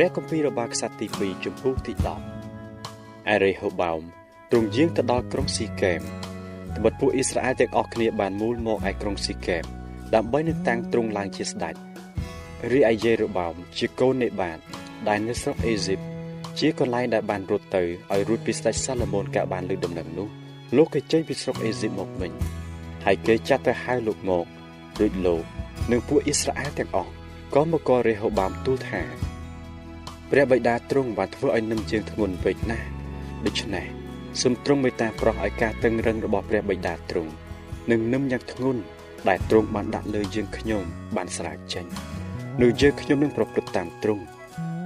ព្រះគម្ពីររបស់ខ្សត្រទី2ជំពូកទី10អេរេហូបោមទ្រង់យាងទៅដល់ក្រុងស៊ីកេមត្បិតពួកអ៊ីស្រាអែលទាំងអស់គ្នាបានមូលមកឯក្រុងស៊ីកេមដើម្បីនឹងតាំងទ្រង់ឡើងជាស្ដេចរីឯយេរូបោមជាកូននេបាតដែលនៅស្រុកអេស៊ីបជាកន្លែងដែលបានរត់ទៅឲ្យរួចពីស្ដេចសាឡូមោនកាបានលើដំណឹងនោះលោកក៏ចេញពីស្រុកអេស៊ីបមកវិញហើយគេចាត់ទៅហៅលោកមកដូចលោកនិងពួកអ៊ីស្រាអែលទាំងអស់ក៏មកករេហូបោមទូលថា ព្រះបិតាទ្រង់បានធ្វើឲ្យនឹមជើងធ្ងន់ពេកណាស់ដូច្នេះសូមទ្រង់មេត្តាប្រោះឲ្យការតឹងរឹងរបស់ព្រះបិតាទ្រង់នឹងនឹមយ៉ាងធ្ងន់ដែលទ្រង់បានដាក់លើយើងខ្ញុំបានស្រាវចេញនោះយើងខ្ញុំនឹងប្រព្រឹត្តតាមទ្រង់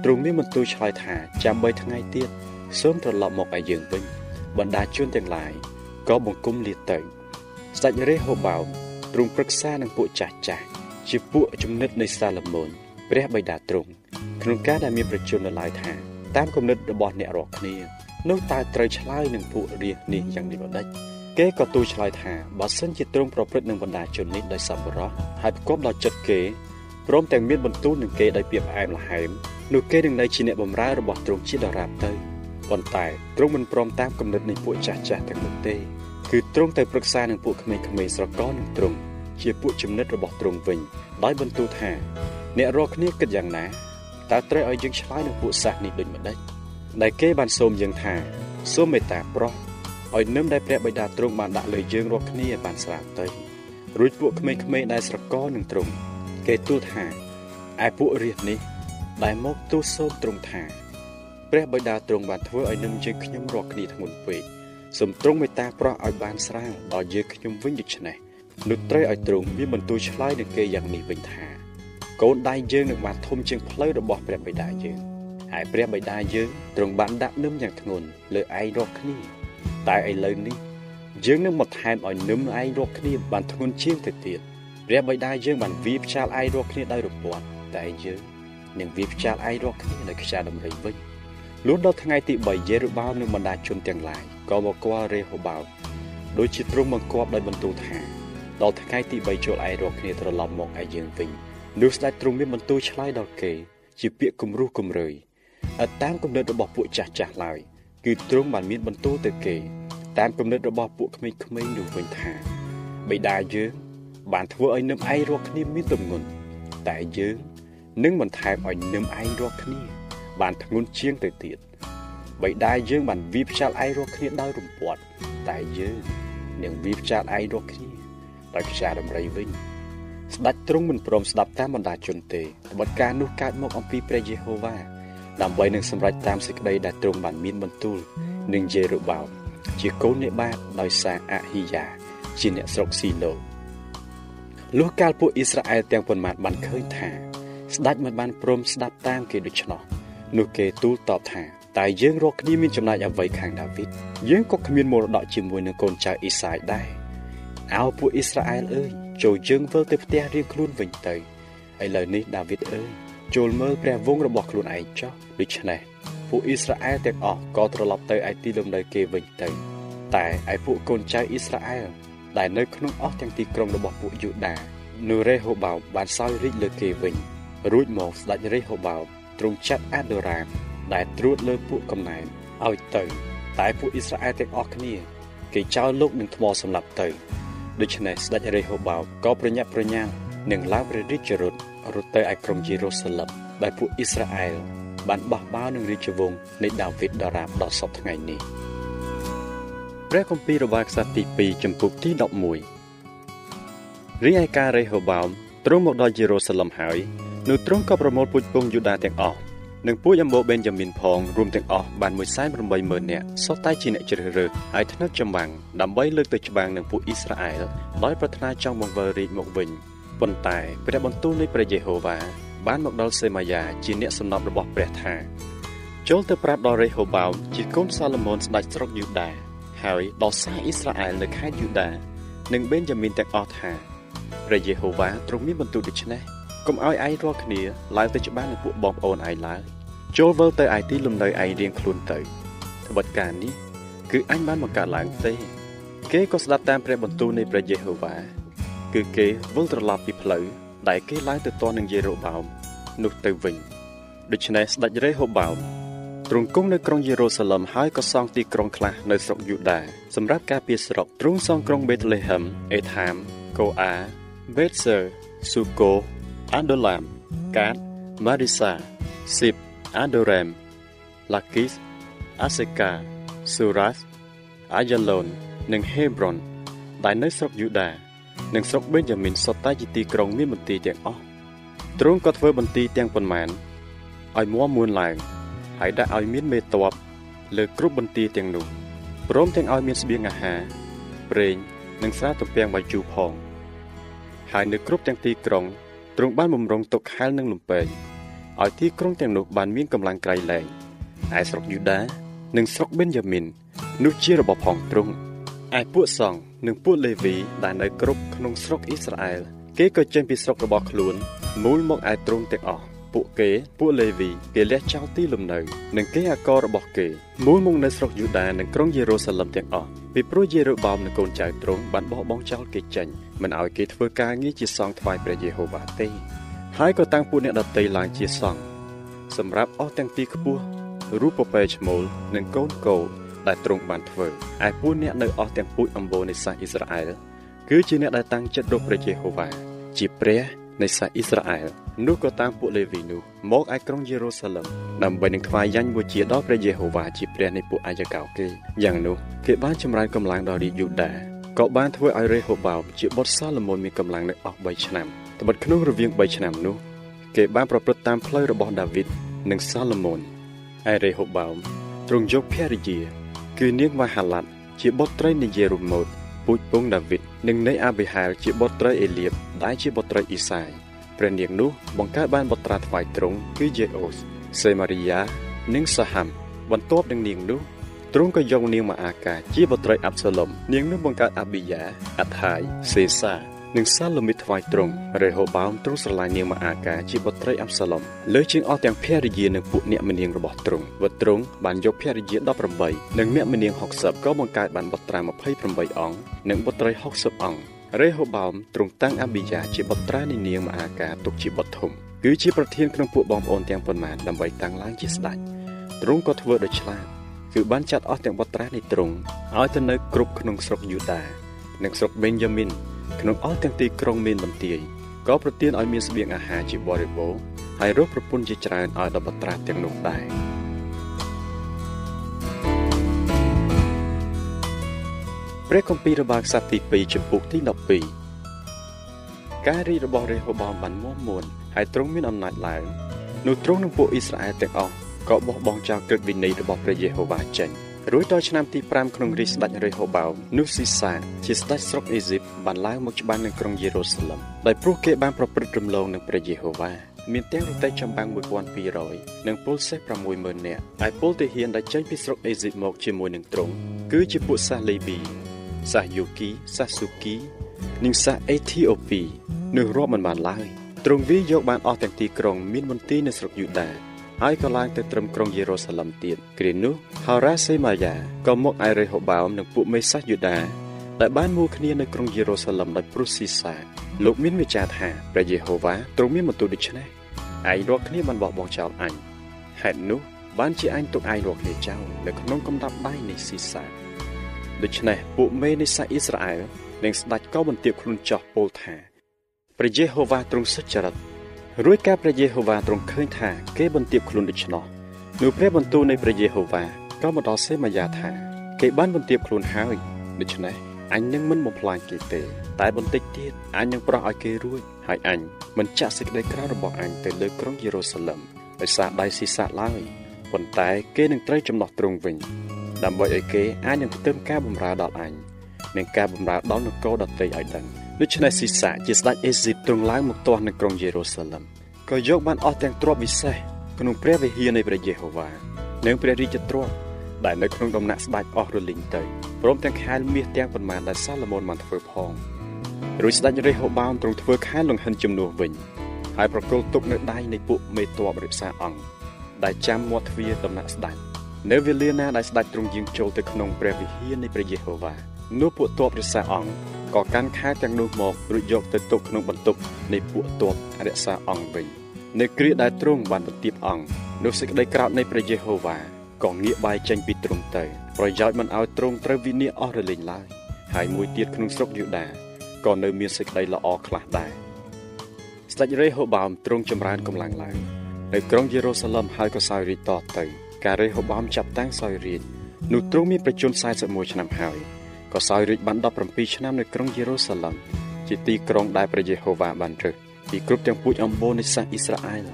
ទ្រង់មានបន្ទូលឆ្លើយថាចាំ3ថ្ងៃទៀតសូមត្រឡប់មកឲ្យយើងវិញបណ្ដាជនទាំងឡាយក៏បង្គំលាទៅស្ដេចរេហូបោមទ្រង់ប្រឹក្សានឹងពួកចាស់ចាស់ជាពួកចំណិតនៃសាឡូមោនព្រះបិតាទ្រង់ ក្នុងការដែលមានប្រជជននៅឡើយថាតាមគំនិតរបស់អ្នករាល់គ្នានោះតើត្រូវឆ្លើយនឹងពួករាជនេះយ៉ាងនេះម្ដេចគេក៏ទូលឆ្លើយថាបើសិនជាទ្រង់ប្រព្រឹត្តនឹងបណ្ដាជននេះដោយសប្បុរសហើយប្រកបដោយចិត្តគេព្រមទាំងមានបន្ទូលនឹងគេដោយពាក្យផ្អែមល្ហែមនោះគេនឹងនៅជាអ្នកបម្រើរបស់ទ្រង់ជាដរាបទៅប៉ុន្តែទ្រង់មិនព្រមតាមគំនិតនៃពួកចាស់ចាស់ទាំងនោះទេគឺទ្រង់ទៅប្រឹក្សានឹងពួកក្មេងៗស្រកនឹងទ្រង់ជាពួកចំណិតរបស់ទ្រង់វិញដោយបន្ទូលថាអ្នករាល់គ្នាគិតយ៉ាងណា តើត្រូវឲ្យយើងឆ្លើយនឹងពួកសាសនេះដូចម្ដេចដែលគេបានសូមយើងថាសូមមេត្តាប្រោះឲ្យនឹមដែលព្រះបិតាទ្រង់បានដាក់លើយើងរាល់គ្នាបានស្រាប់ទៅរួចពួកក្មេងៗដែលស្រកនឹងទ្រង់គេទូលថាឯពួករាជនេះ ដែលមកទូលសូមទ្រង់ថាព្រះបិតាទ្រង់បានធ្វើឲ្យនឹមយើងខ្ញុំរាល់គ្នាធ្ងន់ពេកសូមទ្រង់មេត្តាប្រោះឲ្យបានស្រាលដល់យើងខ្ញុំវិញដូច្នេះនោះត្រូវឲ្យទ្រង់មានបន្ទូលឆ្លើយនឹងគេយ៉ាងនេះវិញថា កូនដៃយើងនឹងបានធំជាងផ្លូវរបស់ព្រះបិតាយើងហើយព្រះបិតាយើងទ្រង់បានដាក់នឹមយ៉ាងធ្ងន់លើឯងរាល់គ្នាតែឥឡូវនេះយើងនឹងមកថែមឲ្យនឹមឯងរាល់គ្នាបានធ្ងន់ជាងទៅទៀតព្រះបិតាយើងបានវាផ្ចាលឯងរាល់គ្នាដោយរពាត់តែយើងនឹងវាផ្ចាលឯងរាល់គ្នាដោយខ្យាដំរីវិញលុះដល់ថ្ងៃទី3យេរូបោមនិងបណ្ដាជនទាំងឡាយក៏មកគាល់រេហូបោមដូចជាទ្រង់បង្គាប់ដោយបន្ទូលថាដល់ថ្ងៃទី3ចូលឯងរាល់គ្នាត្រឡប់មកឯយើងវិញ នោះស្ដេចទ្រង់មានបន្ទូលឆ្លើយដល់គេ ជាពាក្យគំរោះគំរើយឥតតាមគំនិតរបស់ពួកចាស់ចាស់ឡើយគឺទ្រង់បានមានបន្ទូលទៅគេ តាមគំនិតរបស់ពួកក្មេងៗនោះវិញថាបិតាយើងបានធ្វើឲ្យនឹមឯងរាល់គ្នាមានទម្ងន់តែយើងនឹងបន្ថែមឲ្យនឹមឯងរាល់គ្នា បានធ្ងន់ជាងទៅទៀតបិតាយើងបានវាផ្ចាល់ឯងរាល់គ្នាដោយរំពាត់តែយើងនឹងវាផ្ចាល់ឯងរាល់គ្នាដោយខ្យាដំរីវិញ ស្ដេចទ្រង់មិនព្រមស្ដាប់តាមបណ្ដាជនទេត្បិតការនោះកើតមកអំពីព្រះយេហូវ៉ាដើម្បីនឹងសម្រេចតាមសេចក្តីដែលទ្រង់បានមានបន្ទូលនឹងយេរូបោមជាកូននេបាតដោយសារអហ៊ីយ៉ាជាអ្នកស្រុកស៊ីឡូលុះកាលពួកអ៊ីស្រាអែលទាំងប៉ុន្មានបានឃើញថា ស្ដេចមិនបានព្រមស្ដាប់តាមគេដូច្នោះនោះគេទូលតបថាតែយើងរកគ្នាមានចំណែកអ្វីខាងដាវីតយើងក៏គ្មានមរតកជាមួយនឹងកូនចៅអ៊ីសាយដែរអោពួកអ៊ីស្រាអែលអើយ ចូលយើងវិលទៅផ្ទះរៀងខ្លួនវិញទៅឥឡូវនេះដាវីតអើយចូលមើលព្រះវង្សរបស់ខ្លួនឯងចុះដូច្នេះពួកអ៊ីស្រាអែលទាំងអស់ក៏ត្រឡប់ទៅឯទីលំនៅគេវិញទៅ តែឯពួកកូនចៅអ៊ីស្រាអែលដែលនៅក្នុងអស់ទាំងទីក្រុងរបស់ពួកយូដានូរ៉េហូបោមបានសោយរាជលើគេវិញរួចមកស្ដេចរេហូបោមទ្រង់ចាត់អាដូរ៉ាមដែលត្រួតលើពួកកំណែនឲ្យទៅ តែពួកអ៊ីស្រាអែលទាំងអស់គ្នា គេចោលលោកនឹងថ្មសម្លាប់ទៅ ដូច្នេះស្ដេចរេហូបោមក៏ប្រញាប់ប្រញាល់នឹងឡើងព្រះរាជរថរត់ទៅឯក្រុងយេរូសាឡឹមដែលពួកអ៊ីស្រាអែលបានបោះបោនឹងរាជវង្សនៃដាវីតដរាបដល់សពថ្ងៃនេះព្រះគម្ពីររបស់ខ្សត្រទី2ចំពុកទី11រីឯការរេហូបោមទ្រង់មកដល់យេរូសាឡឹមហើយនោះទ្រង់ក៏ប្រមូលពូជពងយូដាទាំងអស់ និងពួកអម្បូបេនយ៉ាមីនផងរួមទាំងអស់បាន180,000នាក់សុទ្ធតែជាអ្នកជ្រើសរើសហើយថ្នឹកចម្បាំងដើម្បីលើកទៅច្បាំងនឹងពួកអ៊ីស្រាអែលដោយប្រាថ្នាចង់បង្វិលរាជមកវិញប៉ុន្តែព្រះបន្ទូលនៃព្រះយេហូវ៉ាបានមកដល់សេម៉ាយ៉ាជាអ្នកសំណប់របស់ព្រះថាចូលទៅប្រាប់ដល់រេហូបោមជាកូនសាឡូមោនស្ដេចស្រុកយូដាហើយដល់សាសអ៊ីស្រាអែលនៅខេត្តយូដានិងបេនយ៉ាមីនទាំងអស់ថាព្រះយេហូវ៉ាទ្រង់មានបន្ទូលដូច្នេះ កុំឲ្យឯងរាល់គ្នាឡើងទៅច្បាស់នឹងពួកបងប្អូនឯងឡើយចូលវិលទៅឯទីលំនៅឯងរៀងខ្លួនទៅត្បិតការនេះគឺអញបានបង្កើតឡើងទេ គេក៏ស្ដាប់តាមព្រះបន្ទូលនៃព្រះយេហូវ៉ាគឺគេវិលត្រឡប់ពីផ្លូវដែលគេឡើងទៅទាស់នឹងយេរូបោមនោះទៅវិញដូច្នេះស្ដេចរេហូបោមទ្រង់គង់នៅក្រុងយេរូសាឡឹមហើយក៏សង់ទីក្រុងខ្លះនៅស្រុកយូដាសម្រាប់ការពារស្រុកទ្រង់សង់ក្រុងបេតលេហឹមអេថាមកូអាបេតសឺស៊ូកូ អាដូឡាមកាតម៉ារីសាស៊ីបអាដូរ៉េមឡាគីសអាសេកាស៊ូរ៉ាសអាយ៉ាឡូននិងហេប្រុនដែលនៅស្រុកយូដានិងស្រុកបេនយ៉ាមីនសុទ្ធតែជាទីក្រុងមានមន្ទីរទាំងអស់ទ្រង់ក៏ធ្វើបន្ទីទាំងប៉ុន្មានឲ្យមួមួនឡើងហើយដាក់ឲ្យមានមេតបលើគ្រប់បន្ទីទាំងនោះព្រមទាំងឲ្យមានស្បៀងអាហារប្រេងនិងស្រាទំពាំងបាយជូរផងហើយនៅគ្រប់ទាំងទីក្រុង ទ្រង់បានបំរុងទុកខែលនិងលំពែងឲ្យទីក្រុងទាំងនោះបានមានកម្លាំងក្រៃលែងឯស្រុកយូដា និងស្រុកបេនយ៉ាមីននោះជារបស់ផងទ្រង់ឯពួកសង្ឃនិងពួកលេវីដែលនៅគ្រប់ក្នុងស្រុកអ៊ីស្រាអែលគេក៏ចេញពីស្រុករបស់ខ្លួនមូលមកឯទ្រង់ទាំងអស់ ពួកគេ ពួកលេវីគេលះចោលទីលំនៅ និងគេអាកររបស់គេមូលមកនៅស្រុកយូដានិងក្រុងយេរូសាឡឹមទាំងអស់ពីព្រោះយេរូបោមនិងកូនចៅទ្រង់បានបោះបង់ចោលគេចេញមិនឲ្យគេធ្វើការងារជាសង្ឃថ្វាយព្រះយេហូវ៉ាទេហើយក៏តាំងពួកអ្នកដតីឡើងជាសង្ឃសម្រាប់អស់ទាំងទីខ្ពស់រូបពពែឈ្មោលនិងកូនកោដែលទ្រង់បានធ្វើឯពួកអ្នកនៅអស់ទាំងពូជអម្បូរនៃសាសអ៊ីស្រាអែលគឺជាអ្នកដែលតាំងចិត្តរកព្រះយេហូវ៉ាជាព្រះនៃសាសអ៊ីស្រាអែល នោះក៏តាមពួកលេវីនោះមកឯក្រុងយេរូសាឡឹមដើម្បីនឹងថ្វាយយ៉ាញ់បូជាដល់ព្រះយេហូវ៉ាជាព្រះនៃពួកអាយកោគេយ៉ាងនោះគេបានចម្រើនកម្លាំងដល់រាជយូដាក៏បានធ្វើឲ្យរេហូបោមជាបុត្រសាឡូមោនមានកម្លាំងនៅអស់3ឆ្នាំត្បិតក្នុងរវាង3ឆ្នាំនោះគេបានប្រព្រឹត្តតាមផ្លូវរបស់ដាវីតនិងសាឡូមោនឯរេហូបោមទ្រង់យកភរិយាគឺនាងវ៉ាហាឡាត់ជាបុត្រីនៃយេរូម៉ូតពូជពងដាវីតនិងនៃអាប៊ីហាលជាបុត្រីអេលៀបដែលជាបុត្រីអ៊ីសាយ ព្រះនាងនោះបង្កើតបានបុត្រាថ្វាយទ្រង់គឺយេអូសសេម៉ារីយ៉ានិងសាហាំបន្ទាប់នឹងនាងនោះទ្រង់ក៏យកនាងម៉ាអាកាជាបុត្រីអាប់សាឡុមនាងនោះបង្កើតអាប៊ីយ៉ាអាថាយសេសានិងសាឡូមីថ្វាយទ្រង់រេហូបោមទ្រង់ស្រឡាញ់នាងម៉ាអាកាជាបុត្រីអាប់សាឡុមលើជាងអស់ទាំងភរិយានិងពួកអ្នកមនាងរបស់ទ្រង់វត្តទ្រង់បានយកភរិយា18និងអ្នកមនាង60ក៏បង្កើតបានបុត្រា28អង្គនិងបុត្រី60អង្គ រេហូបោមទ្រង់តាំងអាប៊ីយ៉ាជាបុត្រានៃនាងម៉ាអាកាទុកជាបុត្រធំគឺជាប្រធានក្នុងពួកបងប្អូនទាំងប៉ុន្មានដើម្បីតាំងឡើងជាស្ដេចទ្រង់ក៏ធ្វើដោយឆ្លាតគឺបានចាត់អស់ទាំងបុត្រានៃទ្រង់ឲ្យទៅនៅគ្រប់ក្នុងស្រុកយូដានិងស្រុកបេនយ៉ាមីនក្នុងអស់ទាំងទីក្រុងមានបន្ទាយក៏ប្រទានឲ្យមានស្បៀងអាហារជាបរិបូរហើយរកប្រពន្ធជាច្រើនឲ្យដល់បុត្រាទាំងនោះដែរ ព្រះគម្ពីររបស់ខ្សត្រទី2ចំពុកទី12ការរីករបស់រេហូបោមបានមមមួនហើយទ្រង់មានអំណាចឡើងនោះទ្រង់នឹងពួកអ៊ីស្រាអែលទាំងអស់ក៏បោះបង់ចោលក្រឹតវិន័យរបស់ព្រះយេហូវ៉ាចេញរួចដល់ឆ្នាំទី5ក្នុងរាជស្ដេចរេហូបោមនោះស៊ីសាជាស្ដេចស្រុកអេស៊ីបបានឡើងមកច្បាំងនឹងក្រុងយេរូសាឡឹមដោយព្រោះគេបានប្រព្រឹត្តរំលងនឹងព្រះយេហូវ៉ាមានទាំងរទេះចម្បាំង1200និងពលសេះ60000នាក់ហើយពលទាហានដែលចេញពីស្រុកអេស៊ីបមកជាមួយនឹងទ្រង់គឺជាពួកសាសលេប៊ី សាសយូគីសាសស៊ូគី និងសាសអេធីអូពីនឹងរាប់មិនបានឡើយទ្រង់វាយកបានអស់ទាំងទីក្រុងមានមន្ទីរនៅស្រុកយូដាហើយក៏ឡើងទៅត្រឹមក្រុងយេរូសាឡឹមទៀតគ្រានោះហោរ៉ាសេម៉ាយ៉ាក៏មកឯរេហូបោមនិងពួកមេសាសយូដាដែលបានមួលគ្នានៅក្រុងយេរូសាឡឹមដោយព្រុសស៊ីសាលោកមានវិចារថាព្រះយេហូវ៉ាទ្រង់មានបន្ទូលដូច្នេះឯងរកគ្នាបានបោះបង់ចោលអញហេតុនោះបានជាអញទុកឯងរកគ្នាចោលនៅក្នុងកំដាប់ដៃនៃស៊ីសា ដូច្នេះពួកមេនៃសាសអ៊ីស្រាអែលនិងស្ដេចក៏បន្ទាបខ្លួនចោះពោលថាព្រះយេហូវ៉ាទ្រង់សុចរិតរួចការព្រះយេហូវ៉ាទ្រង់ឃើញថាគេបន្ទាបខ្លួនដូច្នោះនោះព្រះបន្ទូលនៃព្រះយេហូវ៉ាក៏មកដល់សេម៉ាយ៉ាថា គេបានបន្ទាបខ្លួនហើយដូច្នេះអញនឹងមិនបំផ្លាញគេទេ តែបន្តិចទៀតអញនឹងប្រោះឲ្យគេរួចហើយអញមិនចាក់សេចក្តីក្រោធរបស់អញទៅលើក្រុងយេរូសាឡឹមដោយសារដៃស៊ីសាឡើយប៉ុន្តែគេនឹងត្រូវចំណោះទ្រង់វិញ ដើម្បីឲ្យគេអាចនឹងផ្ទឹមការបម្រើដល់អញនិងការបម្រើដល់នគរដទៃឲ្យដឹងដូច្នេះស៊ីសាជាស្ដេចអេស៊ីបទ្រង់ឡើងមកទាស់នៅក្រុងយេរូសាឡឹមក៏យកបានអស់ទាំងទ្រព្យវិសេសក្នុងព្រះវិហារនៃព្រះយេហូវ៉ានិងព្រះរាជទ្រព្យដែលនៅក្នុងដំណាក់ស្ដេចអស់រលីងទៅព្រមទាំងខែលមាសទាំងប៉ុន្មានដែលសាឡូមោនបានធ្វើផងរួចស្ដេចរេហូបោមទ្រង់ធ្វើខែលលង្ហិនជំនួសវិញហើយប្រគល់ទុកនៅដៃនៃពួកមេតបរិក្សាអង្គដែលចាំមាត់ទ្វារដំណាក់ស្ដេច នៅវេលាណាដែលស្ដេចទ្រង់យាងចូលទៅក្នុងព្រះវិហារនៃព្រះយេហូវ៉ានោះពួកទ័ពរិក្សាអង្គក៏កាន់ខែទាំងនោះមករួចយកទៅទុកក្នុងបន្ទប់នៃពួកទ័ពរក្សាអង្គវិញនៅគ្រាដែលទ្រង់បានបន្ទាបអង្គនោះសេចក្តីក្រោធនៃព្រះយេហូវ៉ាក៏ងាកបែរចេញពីទ្រង់ទៅប្រយោជន៍មិនឲ្យទ្រង់ត្រូវវិនាសអស់រលែងឡើយហើយមួយទៀតក្នុងស្រុកយូដាក៏នៅមានសេចក្តីល្អខ្លះដែរស្ដេចរេហូបោមទ្រង់ចម្រើនកម្លាំងឡើងនៅក្រុងយេរូសាឡឹមហើយក៏សោយរាជតទៅ ការរេហូបោមចាប់តាំងសោយរាជនោះទ្រង់មានប្រជញ្ញ41ឆ្នាំហើយក៏សោយរាជបាន17ឆ្នាំនៅក្រុងយេរូសាឡឹមជាទីក្រុងដែលព្រះយេហូវ៉ាបានរើសពីគ្រប់ទាំងពូជអម្បូរនៃសាសអ៊ីស្រាអែល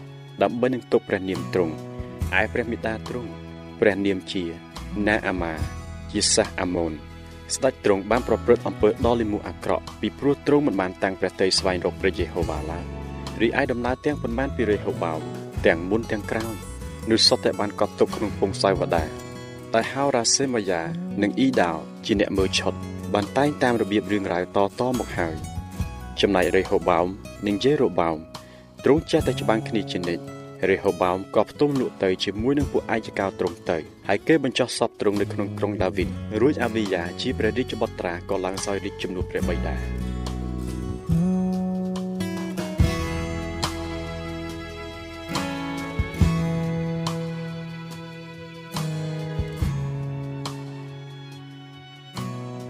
ដើម្បីនឹងទុកព្រះនាមទ្រង់ឯព្រះមេតាទ្រង់ព្រះនាមជាណាអាម៉ាជាសាសអាម៉ូនស្ដេចទ្រង់បានប្រព្រឹត្តអំពើដ៏លិមួអាក្រក់ពីព្រោះទ្រង់មិនបានតាំងព្រះតីស្វែងរកព្រះយេហូវ៉ាឡើយរីឯដំណើរទាំងប៉ុន្មានពីរេហូបោមទាំងមុនទាំងក្រោយ នោះសុទ្ធតែបានកត់ទុកក្នុងពងសាវតាតែហោរ៉ាសេម៉ាយ៉ានិងអ៊ីដាវជាអ្នកមើលឆុតបានតែងតាមរបៀបរឿងរ៉ាវតតមកហើយចំណែករេហូបោមនិងយេរូបោមទ្រង់ចេះតែច្បាំងគ្នាជានិច្ចរេហូបោមក៏ផ្ទុំលក់ទៅជាមួយនឹងពួកឯកកោទ្រង់ទៅហើយគេបញ្ចុះសពទ្រង់នៅក្នុងក្រុងដាវីតរួចអាវីយ៉ាជាព្រះរាជបុត្រាក៏ឡើងសោយរាជជំនួសព្រះបិតា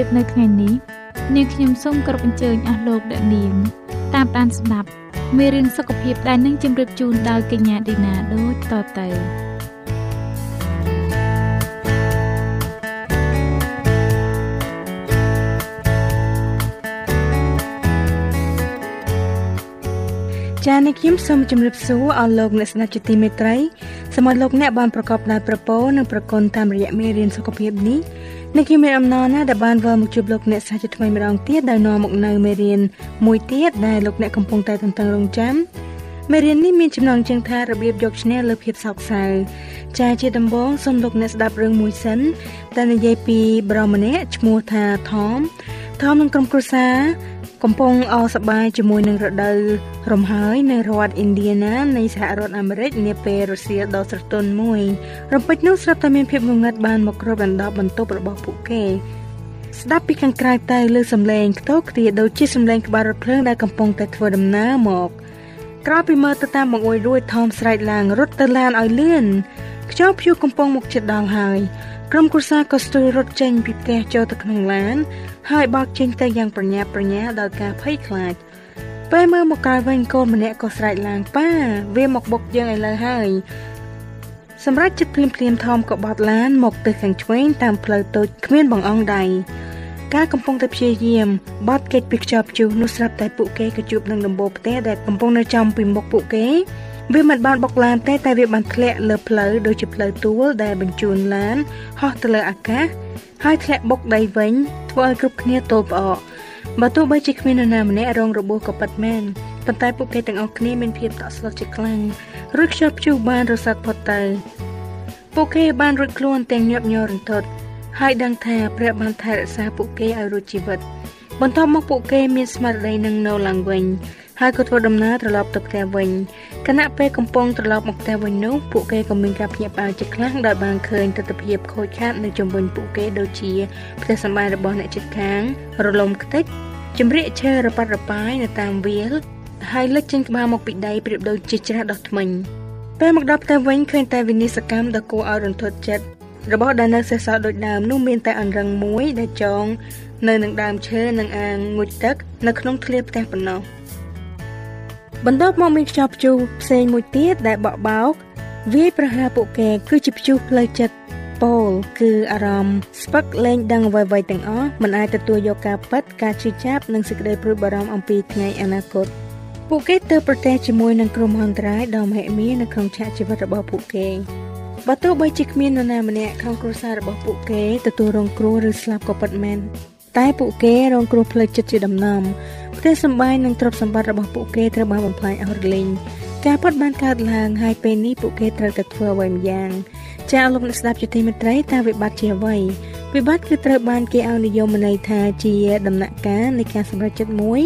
ភាពនៅថ្ងៃនេះនាងខ្ញុំសូមគោរពអញ្ជើញអស់លោកអ្នកនាងតាមដានស្ដាប់មេរៀនសុខភាពដែលនឹងជម្រាបជូនដោយកញ្ញាឌីណាដូចតទៅចា៎នេះខ្ញុំសូមជម្រាបសួរអស់លោកអ្នកស្ដាប់ជាទីមេត្រីសូមឲ្យលោកអ្នកបានប្រកបដោយប្រពរនិងប្រគុណតាមរយៈមេរៀនសុខភាពនេះ នេះខ្ញុំមានអំណរណាស់ដែលបានវិលមកជួបលោកអ្នកសាជាថ្មីម្ដងទៀតដោយនាំមកនៅមេរៀនមួយទៀតដែលលោកអ្នកកំពុងតែទន្ទឹងរង់ចាំមេរៀននេះមានចំណងជើងថារបៀបយកឈ្នះលើភាពសោកសៅចាជាដំបូងសូមលោកអ្នកស្ដាប់រឿងមួយសិនដែលនិយាយពីបរិមម្នាក់ឈ្មោះថាថមថមនឹងក្រុមគ្រួសារ កំពុងអសប្បាយជាមួយនឹងរដូវរំហើយនៅរដ្ឋឥណ្ឌាណានៃសហរដ្ឋអាមេរិកនាពេលរុស្ស៊ីដ៏ស្រទន់មួយរំពេចនោះស្រាប់តែមានភាពងងឹតបានមកគ្របដណ្ដប់បន្ទប់របស់ពួកគេស្ដាប់ពីខាងក្រៅទៅលើសំឡេងខ្ទោខ្ទាដូចជាសំឡេងក្បាលរថភ្លើងដែលកំពុងតែធ្វើដំណើរមកក្រោយពីមើលទៅតាមបង្អួយរួចថមស្រែកឡើងរត់ទៅឡានឲ្យលឿនខ្យល់ព្យុះកំពុងមកជិតដល់ហើយ ក្រុមគ្រួសារក៏ស្ទុយរត់ចេញពីផ្ទះចូលទៅក្នុងឡាន ហើយបោកចេញទៅយ៉ាងប្រញាប់ប្រញាល់ដោយការភ័យខ្លាចពេលមើលមកក្រោយវិញកូនម្នាក់ក៏ស្រែកឡើងប៉ាវាមកបុកយើងឥឡូវហើយសម្រាប់ចិត្តភ្លាមភ្លាមថមក៏បត់ឡានមកទៅខាងឆ្វេងតាមផ្លូវតូចគ្មានបងអងដៃការកំពុងតែព្យាយាមបត់គេចពីខ្ចប់ជុះនោះស្រាប់តែពួកគេក៏ជួបនឹងដំបូលផ្ទះដែលកំពុងនៅចំពីមុខពួកគេ វាមិនបានបុកឡានទេតែវាបានធ្លាក់លើផ្លូវដូចជាផ្លូវទួលដែលបញ្ជូនឡានហោះទៅលើអាកាសហើយធ្លាក់បុកដីវិញធ្វើឲ្យគ្រប់គ្នាទល់ផ្អកបើទោះបីជាគ្មាននរណាម្នាក់រងរបួសក៏ពិតមែនប៉ុន្តែពួកគេទាំងអស់គ្នាមានភាពតក់ស្លុតជាខ្លាំងរួចខ្ចប់ព្យុះបានរសាត់ផុតទៅពួកគេបានរួចខ្លួនទាំងញាប់ញ័ររន្ធត់ហើយដឹងថាព្រះបានថែរក្សាពួកគេឲ្យរួចជីវិត បន្ទាប់មកពួកគេមានស្មារតីនឹងនៅឡើងវិញហើយក៏ធ្វើដំណើរត្រឡប់ទៅផ្ទះវិញខណៈពេលកំពុងត្រឡប់មកផ្ទះវិញនោះពួកគេក៏មានការភ្ញាក់ផ្អើលជាខ្លាំងដោយបានឃើញទស្សនវិជ្ជាខូចខាតនៅជុំវិញពួកគេដូចជាផ្ទះសម្បែងរបស់អ្នកជិតខាង រលំខ្ទេចជំរាកឈើរប៉ាត់រប៉ាយនៅតាមវាលហើយលិចចេញក្បាលមកពីដីប្រៀបដូចជាច្រាស់ដោះថ្មិញពេលមកដល់ផ្ទះវិញឃើញតែវិនិស្សកម្មដ៏គួរឲ្យរន្ធត់ចិត្តរបស់ដែលនៅសេសសល់ដូចដើមនោះមានតែអង្រឹងមួយដែលចង នៅនឹងដើមឈើនិងអាងងូចទឹក នៅក្នុងធ្លាផ្ទះប៉ុណ្ណោះបន្ទាប់មកមានខ្យល់ព្យុះផ្សេងមួយទៀតដែលបក់បោកវាយប្រហារពួកគេ គឺជាព្យុះផ្លូវចិត្តពោលគឺអារម្មណ៍ស្ពឹកលែងដឹងអ្វីៗទាំងអស់មិនអាចទទួលយកការប៉ັດការជឿចាប់និងសេចក្តីព្រួយបារម្ភអំពីថ្ងៃអនាគតពួកគេទៅប្រទេសជាមួយនឹងគ្រោះមហន្តរាយដ៏មហិមានៅក្នុងឆាកជីវិតរបស់ពួកគេបើទោះបីជាគ្មាននរណាម្នាក់ក្នុងគ្រួសាររបស់ពួកគេទទួលរងគ្រោះឬស្លាប់ក៏ពិតមែន តែពួកគេរងគ្រោះផ្លូវចិត្តជាដំណំផ្ទះសម្បែងនិងទ្រព្យសម្បត្តិរបស់ពួកគេត្រូវបានបំផ្លាញអស់រលីងការពិតបានកើតឡើងហើយពេលនេះពួកគេត្រូវតែធ្វើអ្វីម្យ៉ាងចាលោកអ្នកស្ដាប់ជាទីមេត្រីតើវិបត្តិជាអ្វីវិបត្តិគឺត្រូវបានគេឲ្យនិយមន័យថាជាដំណាក់កាលនៃការសម្រេចចិត្តមួយ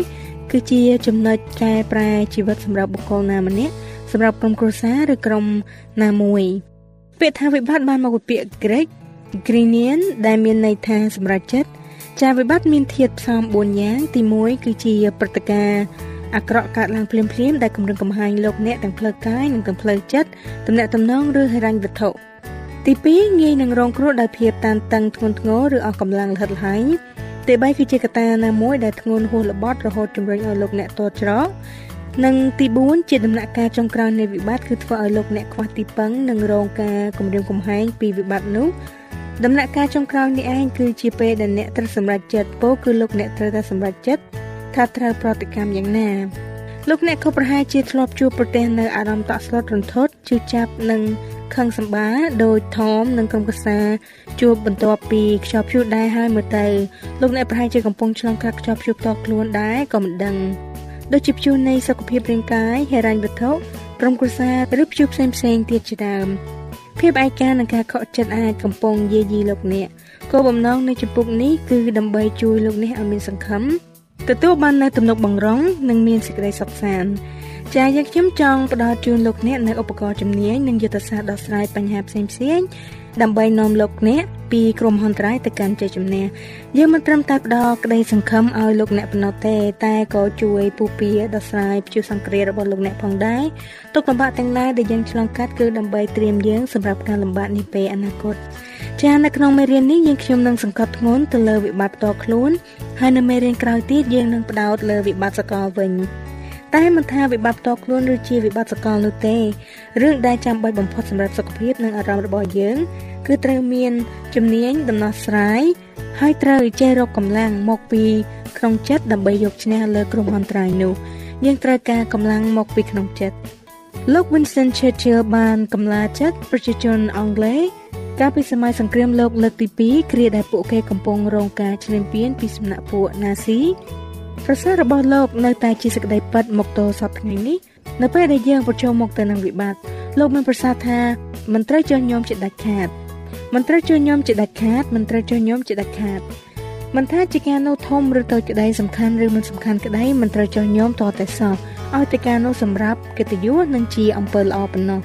គឺជាចំណុចកែប្រែជីវិតសម្រាប់បុគ្គលណាម្នាក់សម្រាប់ក្រុមគ្រួសារឬក្រុមណាមួយ ពាក្យថាវិបត្តិបានមកពីពាក្យ Greek Greenian ដែលមានន័យថាសម្រេចចិត្ត ចាវិបត្តិមានធាតុផ្សំ4យ៉ាងទី1គឺជាព្រឹត្តិការណ៍អាក្រក់កើតឡើងភ្លាមៗដែលគម្រាមកំហែងលោកអ្នកទាំងផ្លូវកាយនិងទាំងផ្លូវចិត្តទំនាក់ទំនងឬហិរញ្ញវត្ថុទី2ងាយនឹងរងគ្រោះដោយភាពតានតឹងធ្ងន់ធ្ងរឬអស់កម្លាំងលហិតលហែងទី3គឺជាកត្តាណាមួយដែលធ្ងន់ហួសល្បត់រហូតជំរុញឲ្យលោកអ្នកតតច្រកនិងទី4ជាដំណាក់កាលចុងក្រោយនៃវិបត្តិគឺធ្វើឲ្យលោកអ្នកខ្វះទីពឹងនិងរងការគំរាមកំហែងពីវិបត្តិនោះ ដំណាក់កាលចុងក្រោយនេះឯងគឺជាពេលដែលអ្នកត្រូវសម្រេចចិត្តពោគឺលោកអ្នកត្រូវតែសម្រេចចិត្តថាត្រូវប្រតិកម្មយ៉ាងណាលោកអ្នកក៏ប្រហែលជាធ្លាប់ជួបប្រទះនៅអារម្មណ៍តក់ស្លុតរន្ធត់ជឿចាប់និងខឹងសម្បាដោយថមនិងក្រុមកសាជួបបន្ទាប់ពីខ្យល់ព្យុះដែរហើយមើលទៅលោកអ្នកប្រហែលជាកំពុងឆ្លងកាត់ខ្យល់ព្យុះផ្ទាល់ខ្លួនដែរក៏មិនដឹងដូចជាព្យុះនៃសុខភាពរាងកាយហិរញ្ញវត្ថុក្រុមគ្រួសារឬព្យុះផ្សេងផ្សេងទៀតជាដើម ភាពឯកានិងការខកចិត្តអាចកំពុងយាយីលោកអ្នកគោលបំណងនៃជំពូកនេះគឺដើម្បីជួយលោកអ្នកឲ្យមានសង្ឃឹមទទួលបាននូវទំនុកបង្រងនិងមានសេចក្តីសុខសាន្តចាយើងខ្ញុំចង់ផ្ដល់ជូនលោកអ្នកនូវឧបករណ៍ជំនាញនិងយុទ្ធសាស្ត្រដោះស្រាយបញ្ហាផ្សេងៗ ដើម្បីនាំលោកអ្នកពីក្រុមហ៊ុនត្រៃទៅកាន់ជ័យជំនះយើងមិនត្រឹមតែផ្ដល់ក្តីសង្ឃឹមឲ្យលោកអ្នកប៉ុណ្ណោះទេ តែក៏ជួយពុះពៀដោះស្រាយព្យុះសង្គ្រាមរបស់លោកអ្នកផងដែរទុកលំបាកទាំងឡាយដែលយើងឆ្លងកាត់គឺដើម្បីត្រៀមយើងសម្រាប់ការលំបាកនេះពេលអនាគតចានៅក្នុងមេរៀននេះយើងខ្ញុំនឹងសង្កត់ធ្ងន់ទៅលើវិបត្តិផ្ទាល់ខ្លួនហើយនៅមេរៀនក្រោយទៀតយើងនឹងផ្ដោតលើវិបត្តិសកលវិញ តែមិនថាវិបត្តិផ្ទាល់ខ្លួនឬជាវិបត្តិសកលនោះទេរឿងដែលចាំបាច់បំផុតសម្រាប់សុខភាពនិងអារម្មណ៍របស់យើង គឺត្រូវមានជំនាញដំណោះស្រាយហើយត្រូវចេះរកកម្លាំងមកពីក្នុងចិត្តដើម្បីយកឈ្នះលើគ្រោះមហន្តរាយនោះយើងត្រូវការកម្លាំងមកពីក្នុងចិត្តលោក Winston Churchill បានកម្លាចិត្តប្រជាជនអង់គ្លេសកាលពីសម័យសង្គ្រាមលោកលើកទី2គ្រាដែលពួកគេកំពុងរងការឈ្លានពានពីសំណាក់ពួកណាស៊ី ប្រសាសន៍របស់លោកនៅតែជាសេចក្តីពិតមកទល់សពថ្ងៃនេះនៅពេលដែលយើងប្រឈមមុខទៅនឹងវិបត្តិលោកបានប្រសាសន៍ថាមិនត្រូវចុះញោមជាដាច់ខាតមិនត្រូវចុះញោមជាដាច់ខាតមិនត្រូវចុះញោមជាដាច់ខាតមិនថាជាការនោះធំឬតូចក្តីសំខាន់ឬមិនសំខាន់ក្តីមិនត្រូវចោះញោមតតែសោះឲ្យតែការនោះសម្រាប់កិត្តិយសនិងជាអំពើល្អប៉ុណ្ណោះ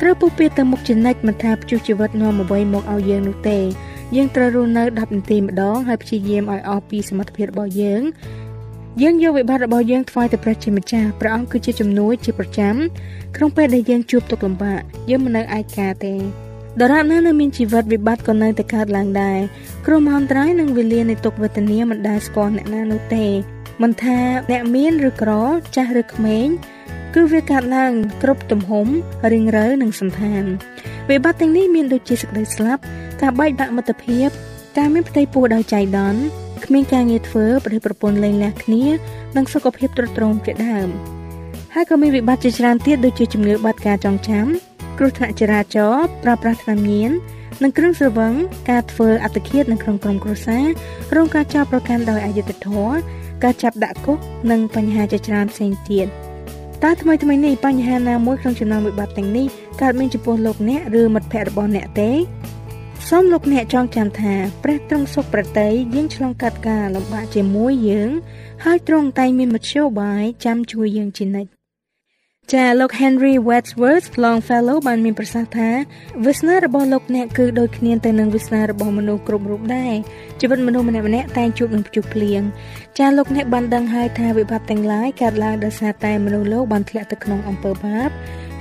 ត្រូវពុះពៀទៅមុខជានិច្ចមិនថាព្យុះជីវិតនាំអ្វីមកឲ្យយើងនោះទេយើងត្រូវរស់នៅ10នាទីម្ដងហើយព្យាយាមឲ្យអស់ពីសមត្ថភាពរបស់យើង យើងយកវិបត្តិរបស់យើងថ្វាយទៅព្រះជាម្ចាស់ព្រះអង្គគឺជាជំនួយជាប្រចាំក្នុងពេលដែលយើងជួបទុក្ខលំបាកយើងមិននៅឯកាទេដរាបណានៅមានជីវិតវិបត្តិក៏នៅតែកើតឡើងដែរគ្រោះមហន្តរាយនិងវេលានៃទុក្ខវេទនាមិនដែលស្គាល់អ្នកណានោះទេមិនថាអ្នកមានឬក្រចាស់ឬក្មេងគឺវាកើតឡើងគ្រប់ទំហំរៀងរើនិងសន្តានវិបត្តិទាំងនេះមានដូចជាសេចក្តីស្លាប់ការបែកបាក់មិត្តភាពការមានផ្ទៃពោះដោយចៃដន្យគ្មានការងារធ្វើប្រទេសប្រពន្ធលែងលះគ្នានិងសុខភាពទ្រុឌទ្រោមជាដើមហើយក៏មានវិបត្តិជាច្រើនទៀតដូចជាជំងឺបាត់ការចងចាំគ្រោះថ្នាក់ចរាចរណ៍ប្រើប្រាស់ថ្នាំញៀននិងគ្រឿងស្រវឹងការធ្វើអត្តឃាតនៅក្នុងក្រុមគ្រួសាររងការចោទប្រកាន់ដោយអយុត្តិធម៌ការចាប់ដាក់គុកនិងបញ្ហាជាច្រើនផ្សេងទៀតតើថ្មីថ្មីនេះបញ្ហាណាមួយក្នុងចំណោមវិបត្តិទាំងនេះកើតមានចំពោះលោកអ្នកឬមិត្តភ័ក្តិរបស់អ្នកទេ សូមលោកអ្នកចងចាំថាព្រះទ្រង់សុខប្រតិយើងឆ្លងកាត់ការលំបាកជាមួយយើង ហើយទ្រង់តែងមានមធ្យោបាយចាំជួយយើងជានិច្ចចាលោក Henry Wadsworth Longfellow បានមានប្រសាសន៍ថាវាសនារបស់លោកអ្នកគឺដូចគ្នាទៅនឹងវាសនារបស់មនុស្សគ្រប់រូបដែរជីវិតមនុស្សម្នាក់ៗតែងជួបនឹងព្យុះភ្លៀងចាលោកអ្នកបានដឹងហើយថាវិបត្តិទាំងឡាយកើតឡើងដោយសារតែមនុស្សលោកបានធ្លាក់ទៅក្នុងអំពើបាប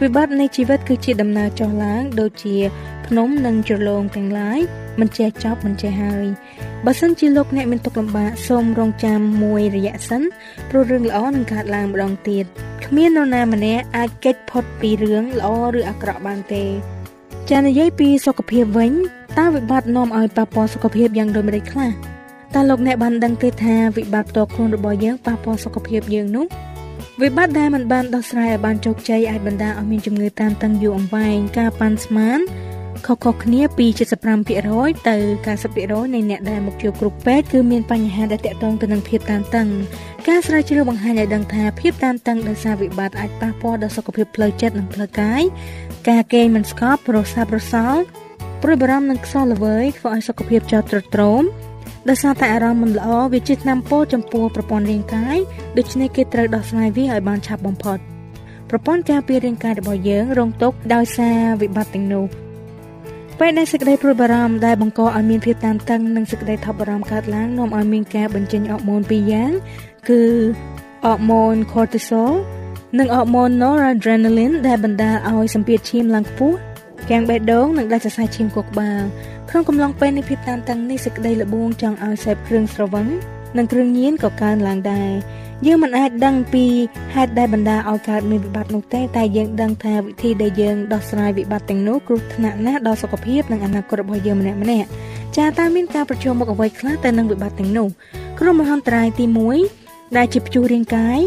វិបត្តិនៃជីវិតគឺជាដំណើរចុះឡើង ដូចជា ភ្នំនិងជ្រលងទាំងឡាយមិនចេះចប់មិនចេះហើយបើសិនជាលោកអ្នកមានទុកលំបាកសូមរងចាំមួយរយៈសិនព្រោះរឿងល្អនឹងកើតឡើងម្ដងទៀតគ្មាននរណាម្នាក់អាចគេចផុតពីរឿងល្អឬអាក្រក់បានទេចានិយាយពីសុខភាពវិញតើវិបត្តិនាំឲ្យប៉ះពាល់សុខភាពយ៉ាងដូចម្តេចខ្លះតើលោកអ្នកបានដឹងទេថាវិបត្តិផ្ទាល់ខ្លួនរបស់យើងប៉ះពាល់សុខភាពយើងនោះ វិបត្តិដែលមិនបានដោះស្រាយឲ្យបានជោគជ័យអាចបណ្ដាលឲ្យមានជំងឺតានតឹងយូរអង្វែងការប៉ាន់ស្មានខុសៗគ្នាពី75%ទៅ90%នៃអ្នកដែលមកជួបគ្រូពេទ្យគឺមានបញ្ហាដែលទាក់ទងទៅនឹងភាពតានតឹងការស្រាវជ្រាវបង្ហាញឲ្យដឹងថាភាពតានតឹងដោយសារវិបត្តិអាចប៉ះពាល់ដល់សុខភាពផ្លូវចិត្តនិងផ្លូវកាយការគេងមិនស្កប់ប្រសាបប្រសល់ព្រួយបារម្ភនឹងខ្សោះល្វើយធ្វើឲ្យសុខភាពចោតទ្រុឌទ្រោម ដោយសារតែអារម្មណ៍មិនល្អវាជាថ្នាំពោចំពោះប្រព័ន្ធរាងកាយដូច្នេះគេត្រូវដោះស្រាយវាឲ្យបានឆាប់បំផុតប្រព័ន្ធការពាររាងកាយរបស់យើងរងទុក្ខដោយសារវិបត្តិទាំងនោះពេលដែលសេចក្តីព្រួយបារម្ភដែលបង្កឲ្យមានភាពតានតឹងនិងសេចក្តីថប់បារម្ភកើតឡើងនាំឲ្យមានការបញ្ចេញអរម៉ូនពីរយ៉ាងគឺអរម៉ូន cortisol និងអរម៉ូន noradrenaline ដែលបណ្ដាលឲ្យសម្ពាធឈាមឡើងខ្ពស់កាំងបេះដូងនិងដាច់សរសៃឈាមខួរក្បាល ក្នុងកំឡុងពេលនៃភាពតានតឹងនេះសេចក្តីល្បួងចង់ឲ្យសេពគ្រឿងស្រវឹងនិងគ្រឿងញៀនក៏កើនឡើងដែរយើងមិនអាចដឹងពីហេតុដែលបណ្ដាលឲ្យកើតមានវិបត្តិនោះទេតែយើងដឹងថាវិធីដែលយើងដោះស្រាយវិបត្តិទាំងនោះគ្រោះថ្នាក់ណាស់ដល់សុខភាពនិងអនាគតរបស់យើងម្នាក់ម្នាក់ចាតើមានការប្រឈមមុខអ្វីខ្លះទៅនឹងវិបត្តិទាំងនោះគ្រោះមហន្តរាយទី1ដែលជាព្យុះរាងកាយ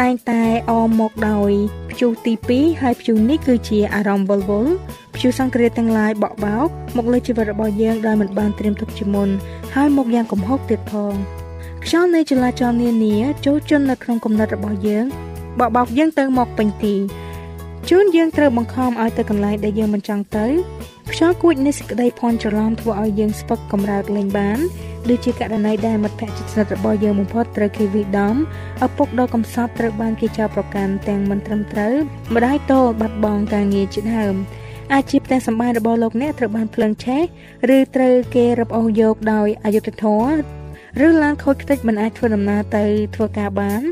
តែងតែអមមកដោយព្យុះទី2ហើយព្យុះនេះគឺជាអារម្មណ៍វល់វល់ព្យុះសង្គ្រាមទាំងឡាយបក់បោកមកលើជីវិតរបស់យើងដោយមិនបានត្រៀមទុកជាមុនហើយមកយ៉ាងកំហុកទៀតផងខ្យល់នៃចលាចលនានាចូលជន់នៅក្នុងគំនិតរបស់យើងបក់បោកយើងទៅមកពេញទីជួនយើងត្រូវបង្ខំឲ្យទៅកន្លែងដែលយើងមិនចង់ទៅ ខ្យល់គួចនៃសេចក្តីភ័ន្តច្រឡំធ្វើឲ្យយើងស្ពឹកកម្រើកលេងបានដូចជាករណីដែលមិត្តភក្តិជិតស្និទ្ធរបស់យើងបំផុតត្រូវគេវិដំឪពុកដ៏កំសត់ត្រូវបានគេចោទប្រកាន់ទាំងមិនត្រឹមត្រូវម្ដាយតូលបាត់បង់ការងារជាដើមអាជីពផ្ទះសម្បែងរបស់លោកអ្នកត្រូវបានភ្លើងឆេះឬត្រូវគេរឹបអូសយកដោយអយុត្តិធម៌ឬឡានខូចខ្ទេចមិនអាចធ្វើដំណើរទៅធ្វើការបាន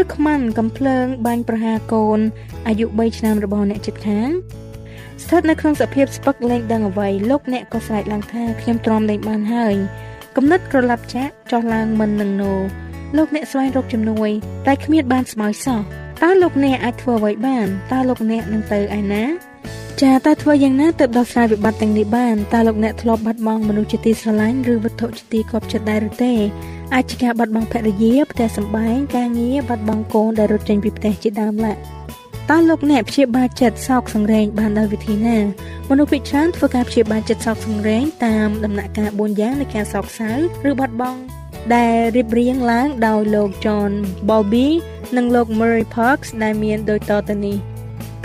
ឬខ្មាន់កំភ្លើងបាញ់ប្រហារកូនអាយុ3ឆ្នាំរបស់អ្នកជិតខាង ស្ថិតនៅក្នុងសភាពស្ពឹកលែងដឹងអ្វីលោកអ្នកក៏ស្រែកឡើងថាខ្ញុំទ្រាំលែងបានហើយគំនិតក្រឡាប់ចាក់ចោះឡើងមិននឹងណូលោកអ្នកស្វែងរកជំនួយ តែគ្មានបានស្មោយសោះតើលោកអ្នកអាចធ្វើអ្វីបានតើលោកអ្នកនឹងទៅឯណាចាតើធ្វើយ៉ាងណាទើបដោះស្រាយវិបត្តិទាំងនេះបានតើលោកអ្នកធ្លាប់បាត់បង់មនុស្សជាទីស្រឡាញ់ឬវត្ថុជាទីគាប់ចិត្តដែរឬទេអាចជាការបាត់បង់ភរិយាផ្ទះសម្បែងការងារបាត់បង់កូនដែលរត់ចេញពីផ្ទះជាដើមឡើយ តើលោកអ្នកព្យាបាលចិត្តសោកសង្រេងបានដោយវិធីណាមនុស្សភាគច្រើនធ្វើការព្យាបាលចិត្តសោកសង្រេងតាមដំណាក់កាល4យ៉ាងនៃការសោកសៅឬបាត់បង់ដែលរៀបរៀងឡើងដោយលោក John Bowlby និងលោក Murray Parks ដែលមានដូចតទៅនេះ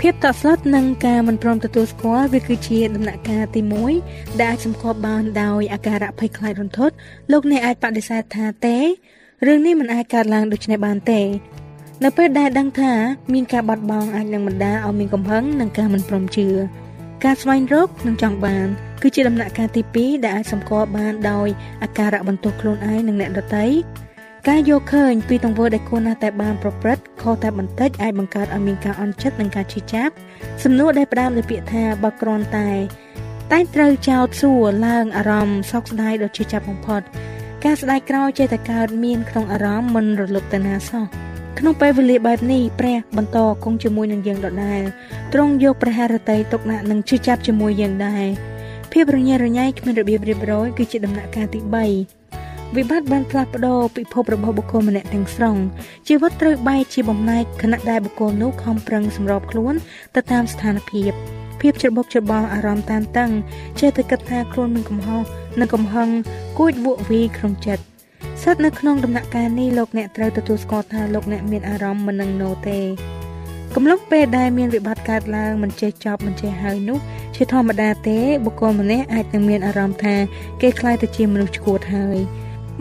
ភភាពតក់ស្លុតនិងការមិនព្រមទទួលស្គាល់វាគឺជាដំណាក់កាលទី1ដែលអាចសម្គាល់បានដោយអាការៈភ័យខ្លាចរន្ធត់លោកអ្នកអាចបដិសេធថាទេរឿងនេះមិនអាចកើតឡើងដូចនេះបានទេ នៅពេលដែលដឹងថាមានការបាត់បង់អាចនឹងបណ្ដាលឲ្យមានកំហឹងនិងការមិនព្រមជឿការស្វែងរកនិងចង់បានគឺជាដំណាក់កាលទី2ដែលអាចសម្គាល់បានដោយអាការៈបន្ទោសខ្លួនឯងនិងអ្នកដទៃការយកឃើញពីទង្វើដែលគួរណាស់តែបានប្រព្រឹត្តខុសតែបន្តិចអាចបង្កើតឲ្យមានការអន់ចិត្តនិងការឈឺចាប់សំណួរដែលផ្ដើមដោយពាក្យថាបើគ្រាន់តែ តែត្រូវចោទសួរឡើងអារម្មណ៍សោកស្ដាយដ៏ឈឺចាប់បំផុតការស្ដាយក្រោយចេះតែកើតមានក្នុងអារម្មណ៍មិនរលត់ទៅណាសោះ ក្នុងពេលវេលាបែបនេះព្រះបន្តគង់ជាមួយនឹងយើងដដែលទ្រង់យកព្រះハរតីទុកដាក់និងជឿចាប់ជាមួយយើងដែរភាពរញ៉េរញ៉ៃគ្មានរបៀបរៀបរយគឺជាដំណាក់កាលទី3វិបត្តិបានផ្លាស់ប្ដូរពិភពរបស់បុគ្គលម្នាក់ទាំងស្រុងជីវិតត្រូវបែកជាបំណែកខណៈដែលបុគ្គលនោះខំប្រឹងសម្របខ្លួនទៅតាមស្ថានភាពភាពច្របូកច្របល់អារម្មណ៍តានតឹងចេះតែគិតថាខ្លួនមានកំហុសនិងកំហឹងគួចវក់វីក្នុងចិត្ត ស្ថិតនៅក្នុងដំណាក់កាលនេះលោកអ្នកត្រូវទទួលស្គាល់ថាលោកអ្នកមានអារម្មណ៍មិននឹងណូទេកំឡុងពេលដែលមានវិបត្តិកើតឡើងមិនចេះចប់មិនចេះហើយនោះជាធម្មតាទេបុគ្គលម្នាក់អាចនឹងមានអារម្មណ៍ថាគេខ្លាចទៅជាមនុស្សឈួតហើយ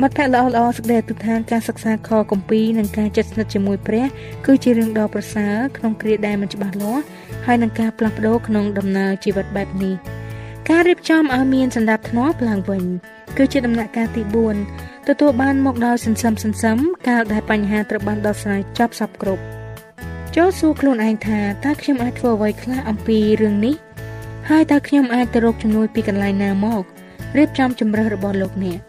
មិត្តភ័ក្តិល្អល្អសេចក្តីទិដ្ឋានការសិក្សាខគម្ពីរនិងការចិត្តស្និទ្ធជាមួយព្រះគឺជារឿងដ៏ប្រសើរក្នុងគ្រាដែលមិនច្បាស់លាស់ហើយនឹងការផ្លាស់ប្ដូរក្នុងដំណើរជីវិតបែបនេះការរៀបចំឲ្យមានសន្តាប់ធ្នាប់ឡើងវិញគឺជាដំណាក់កាលទី4 ទទួលបានមកដោយសន្សំសន្សំកាលដែលបញ្ហាត្រូវបានដោះស្រាយចប់សពគ្រប់ចូលសួរខ្លួនឯងថាតើខ្ញុំអាចធ្វើអ្វីខ្លះអំពីរឿងនេះហើយតើខ្ញុំអាចទៅរកជំនួយពីកន្លែងណាមករៀបចំជំរើសរបស់លោកអ្នក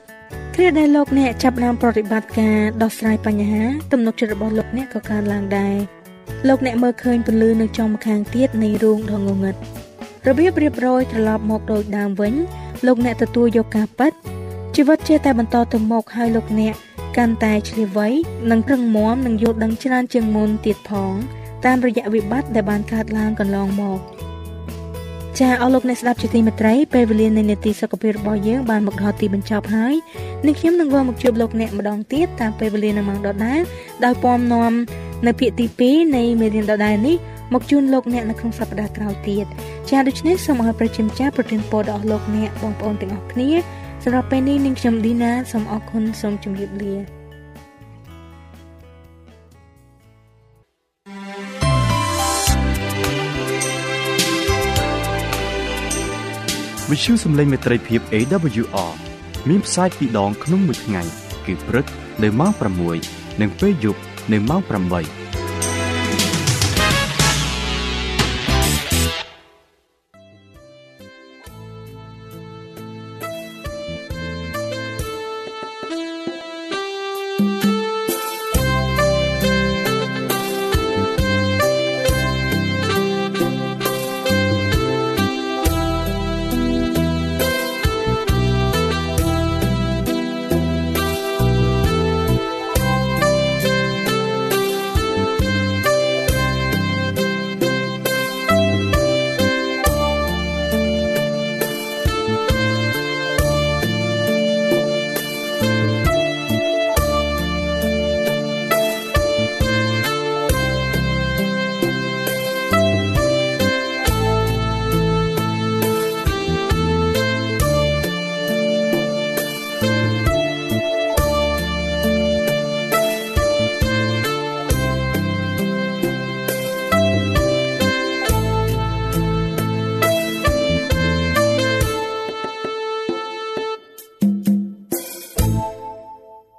គ្រាដែលលោកអ្នកចាប់ផ្ដើមប្រតិបត្តិការដោះស្រាយបញ្ហាទំនុកចិត្តរបស់លោកអ្នកក៏កើនឡើងដែរលោកអ្នកមើលឃើញពន្លឺនៅចំម្ខាងទៀតនៃរូងដ៏ងងឹតរបៀបរៀបរយត្រឡប់មកដូចដើមវិញលោកអ្នកទទួលយកការប៉ັດ ជីវិតជាតែបន្តទៅមុខហើយលោកអ្នកកាន់តែឆ្លៀវវៃនិងប្រឹងមាំនិងយល់ដឹងច្រើនជាងមុនទៀតផងតាមរយៈវិបត្តិដែលបានកើតឡើងកន្លងមកចាអស់លោកអ្នកស្ដាប់ជាទីមេត្រីពេលវេលានៃនេតិសុខភាពរបស់យើងបានមកដល់ទីបញ្ចប់ហើយនឹងខ្ញុំនឹងវិលមកជួបលោកអ្នកម្ដងទៀតតាមពេលវេលានៅម៉ោងដដែលដោយពំនាំនៅភាគទី2នៃមេរៀនដដែលនេះមកជូនលោកអ្នកនៅក្នុងសប្តាហ៍ក្រោយទៀតចាដូច្នេះសូមឲ្យប្រជាម្ចាស់ប្រទានពរដល់លោកអ្នកបងប្អូនទាំងអស់គ្នា សម្រាប់ពេលនេះនាងខ្ញុំឌីណាសូមអរគុណសូមជម្រាបលាវិទ្យុសំឡេងមេត្រីភាព AWR មានផ្សាយពីរដងក្នុងមួយថ្ងៃ គឺព្រឹកនៅម៉ោង6និងពេលយប់នៅម៉ោង8